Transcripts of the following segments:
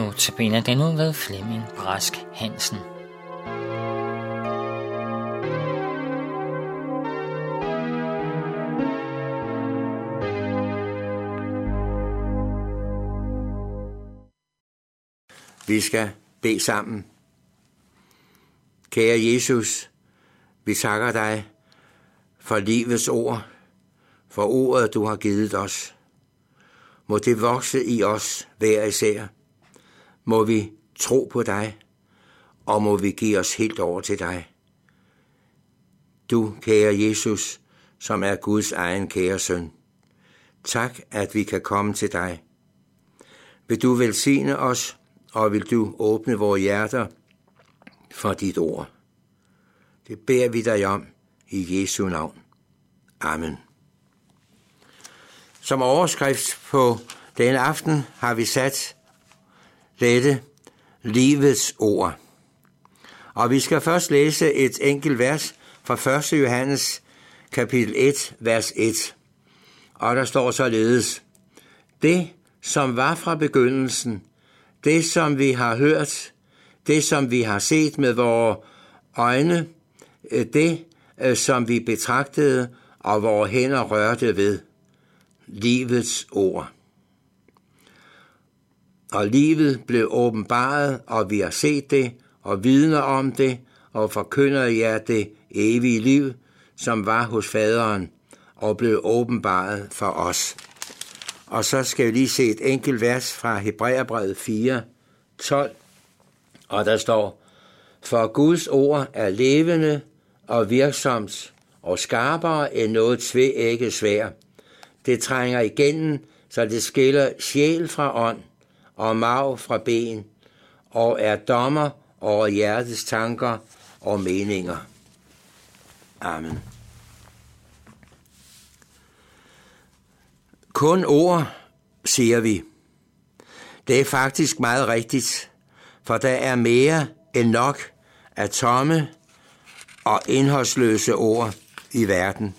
Nu til benet den ved Flemming Brask Hansen. Vi skal bede sammen. Kære Jesus, vi takker dig for livets ord, for ordet, du har givet os. Må det vokse i os hver især. Må vi tro på dig, og må vi give os helt over til dig. Du, kære Jesus, som er Guds egen kære søn. Tak, at vi kan komme til dig. Vil du velsigne os, og vil du åbne vores hjerter for dit ord. Det beder vi dig om i Jesu navn. Amen. Som overskrift på denne aften har vi sat dette livets ord. Og vi skal først læse et enkelt vers fra 1. Johannes kapitel 1, vers 1. Og der står således, Det, som var fra begyndelsen, det, som vi har hørt, det, som vi har set med vores øjne, det, øh, som vi betragtede og vores hænder rørte ved. Livets ord. Og livet blev åbenbaret, og vi har set det, og vidner om det, og forkynder jer det evige liv, som var hos faderen, og blev åbenbaret for os. Og så skal vi lige se et enkelt vers fra Hebræerbrevet 4, 12, og der står, For Guds ord er levende og virksomt og skarpere end noget tvægge svær. Det trænger igennem, så det skiller sjæl fra ånd og mag fra ben, og er dommer over hjertets tanker og meninger. Amen. Kun ord, siger vi. Det er faktisk meget rigtigt, for der er mere end nok af tomme og indholdsløse ord i verden.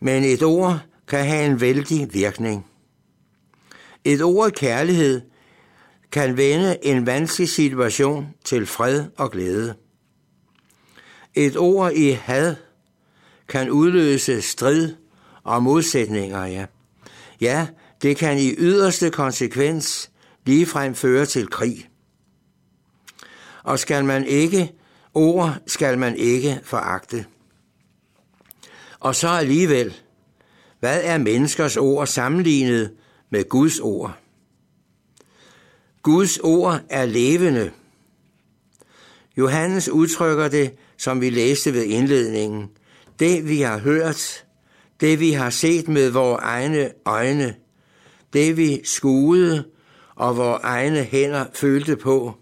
Men et ord kan have en vældig virkning. Et ord kærlighed kan vende en vanskelig situation til fred og glæde. Et ord i had kan udløse strid og modsætninger, ja. Ja, det kan i yderste konsekvens ligefrem føre til krig. Og skal man ikke, ord skal man ikke foragte. Og så alligevel, hvad er menneskers ord sammenlignet med Guds ord? Guds ord er levende. Johannes udtrykker det, som vi læste ved indledningen. Det vi har hørt, det vi har set med vores egne øjne, det vi skuede og vores egne hænder følte på.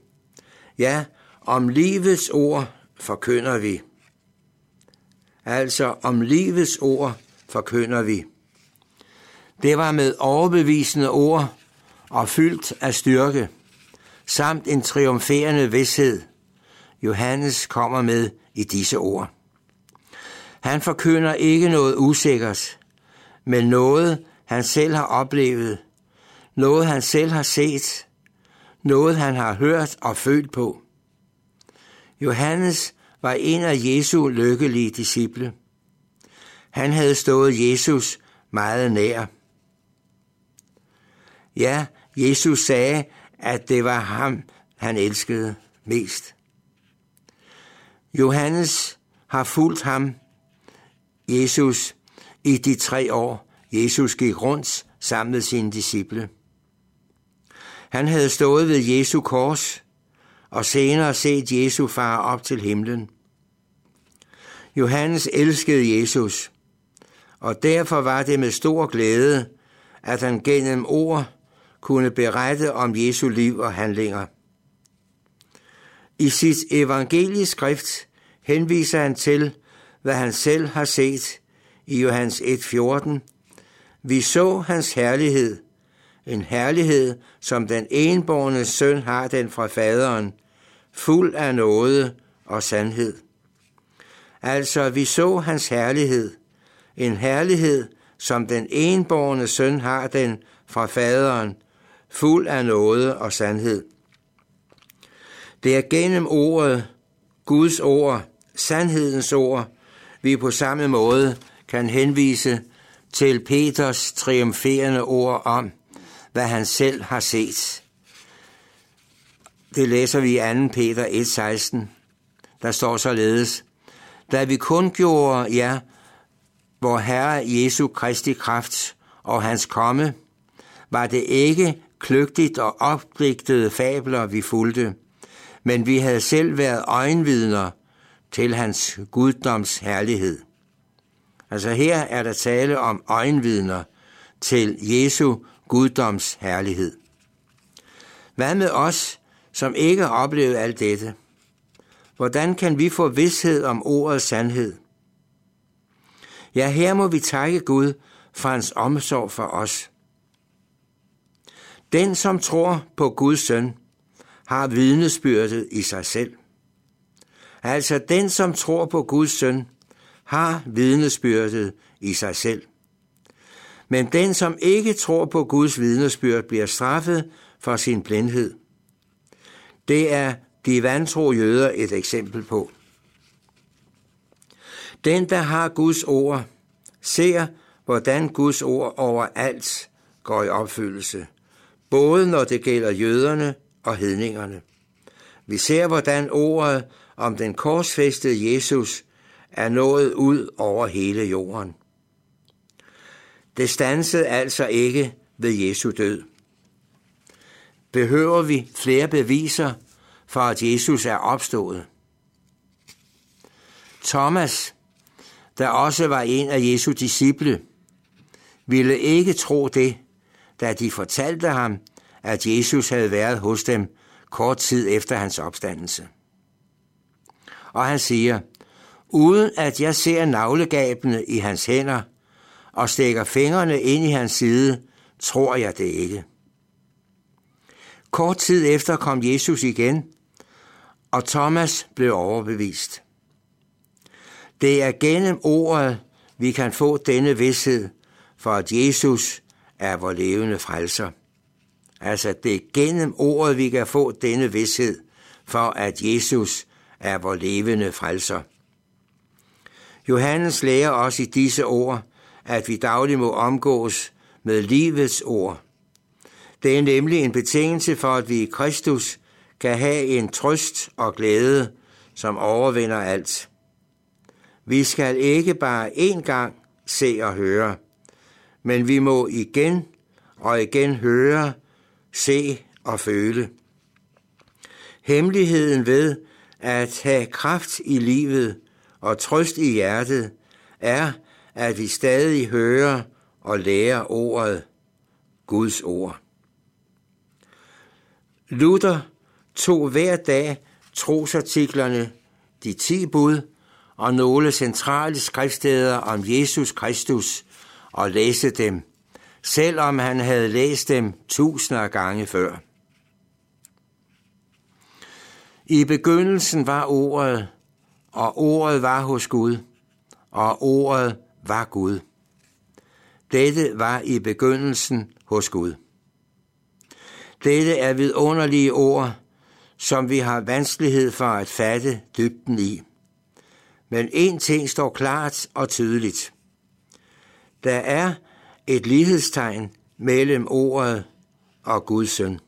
Ja, om livets ord forkynder vi. Altså om livets ord forkynder vi. Det var med overbevisende ord og fyldt af styrke, samt en triumferende vidshed, Johannes kommer med i disse ord. Han forkynder ikke noget usikkert, men noget, han selv har oplevet, noget han selv har set, noget han har hørt og følt på. Johannes var en af Jesu lykkelige disciple. Han havde stået Jesus meget nær. Ja, Jesus sagde, at det var ham, han elskede mest. Johannes har fulgt ham, Jesus, i de tre år, Jesus gik rundt sammen med sine disciple. Han havde stået ved Jesu kors og senere set Jesu far op til himlen. Johannes elskede Jesus, og derfor var det med stor glæde, at han gennem ord kunne berette om Jesu liv og handlinger. I sit evangelieskrift henviser han til, hvad han selv har set i Johannes 1.14. Vi så hans herlighed, en herlighed, som den enborne søn har den fra faderen, fuld af nåde og sandhed. Altså, vi så hans herlighed, en herlighed, som den enborne søn har den fra faderen, fuld af noget og sandhed. Det er gennem ordet, Guds ord, sandhedens ord, vi på samme måde kan henvise til Peters triumferende ord om, hvad han selv har set. Det læser vi i 2. Peter 1,16. Der står således, da vi kun gjorde jer, vor Herre Jesu Kristi kraft og hans komme, var det ikke kløgtigt og opdigtede fabler, vi fulgte, men vi havde selv været øjenvidner til hans guddoms herlighed. Altså her er der tale om øjenvidner til Jesu guddoms herlighed. Hvad med os, som ikke har oplevet alt dette? Hvordan kan vi få vidshed om ordets sandhed? Ja, her må vi takke Gud for hans omsorg for os. Den, som tror på Guds søn, har vidnesbyrdet i sig selv. Altså den, som tror på Guds søn, har vidnesbyrdet i sig selv. Men den, som ikke tror på Guds vidnesbyrd, bliver straffet for sin blindhed. Det er de vantro jøder et eksempel på. Den, der har Guds ord, ser, hvordan Guds ord overalt går i opfyldelse, både når det gælder jøderne og hedningerne. Vi ser, hvordan ordet om den korsfæstede Jesus er nået ud over hele jorden. Det stansede altså ikke ved Jesu død. Behøver vi flere beviser for, at Jesus er opstået? Thomas, der også var en af Jesu disciple, ville ikke tro det, da de fortalte ham, at Jesus havde været hos dem kort tid efter hans opstandelse. Og han siger, uden at jeg ser navlegabene i hans hænder og stikker fingrene ind i hans side, tror jeg det ikke. Kort tid efter kom Jesus igen, og Thomas blev overbevist. Det er gennem ordet, vi kan få denne vidshed for, at Jesus er vor levende frelser. Altså, det er gennem ordet, vi kan få denne vidshed for, at Jesus er vor levende frelser. Johannes lærer os i disse ord, at vi dagligt må omgås med livets ord. Det er nemlig en betingelse for, at vi i Kristus kan have en trøst og glæde, som overvinder alt. Vi skal ikke bare én gang se og høre, men vi må igen og igen høre, se og føle. Hemmeligheden ved at have kraft i livet og trøst i hjertet er, at vi stadig hører og lærer ordet, Guds ord. Luther tog hver dag trosartiklerne, de ti bud og nogle centrale skriftsteder om Jesus Kristus og læste dem, selvom han havde læst dem tusinder af gange før. I begyndelsen var ordet, og ordet var hos Gud, og ordet var Gud. Dette var i begyndelsen hos Gud. Dette er vidunderlige ord, som vi har vanskelighed for at fatte dybden i. Men en ting står klart og tydeligt. Der er et lighedstegn mellem ordet og Guds søn.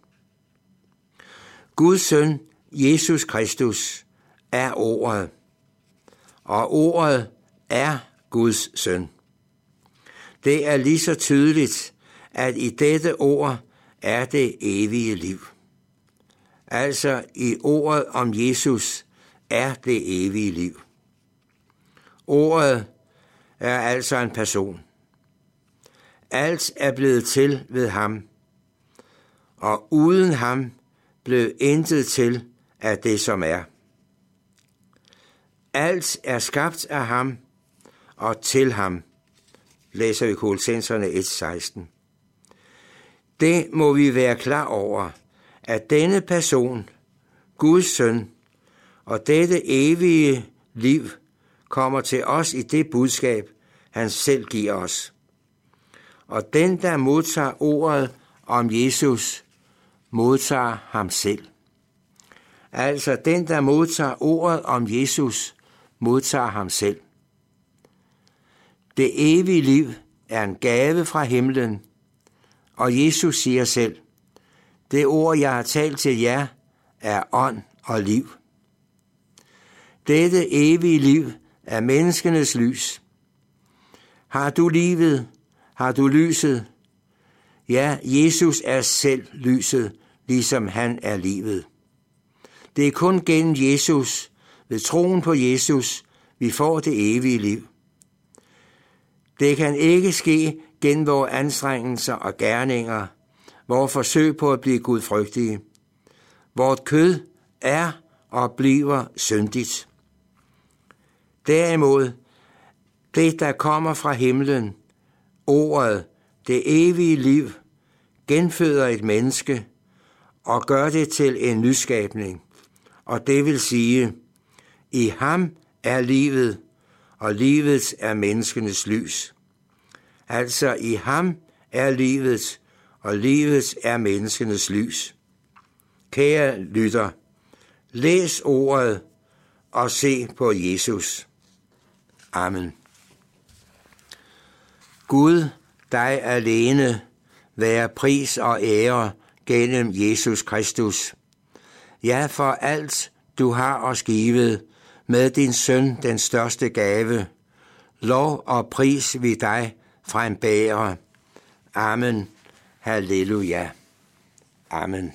Guds søn, Jesus Kristus, er ordet, og ordet er Guds søn. Det er lige så tydeligt, at i dette ord er det evige liv. Altså i ordet om Jesus er det evige liv. Ordet er altså en person. Alt er blevet til ved ham, og uden ham blev intet til af det, som er. Alt er skabt af ham og til ham, læser vi Kolossenserne 1.16. Det må vi være klar over, at denne person, Guds søn, og dette evige liv kommer til os i det budskab, han selv giver os. Og den, der modtager ordet om Jesus, modtager ham selv. Altså den, der modtager ordet om Jesus, modtager ham selv. Det evige liv er en gave fra himlen, og Jesus siger selv, det ord, jeg har talt til jer, er ånd og liv. Dette evige liv er menneskenes lys. Har du livet? Har du lyset? Ja, Jesus er selv lyset, ligesom han er livet. Det er kun gennem Jesus, ved troen på Jesus, vi får det evige liv. Det kan ikke ske gennem vores anstrengelser og gerninger, vores forsøg på at blive gudfrygtige. Vort kød er og bliver syndigt. Derimod, det der kommer fra himlen, ordet, det evige liv, genføder et menneske og gør det til en nyskabning. Og det vil sige, i ham er livet, og livet er menneskenes lys. Altså i ham er livet, og livet er menneskenes lys. Kære lytter, læs ordet og se på Jesus. Amen. Gud, dig alene, være pris og ære gennem Jesus Kristus. Ja, for alt du har os givet, med din søn den største gave. Lov og pris vi dig fra en. Amen. Halleluja. Amen.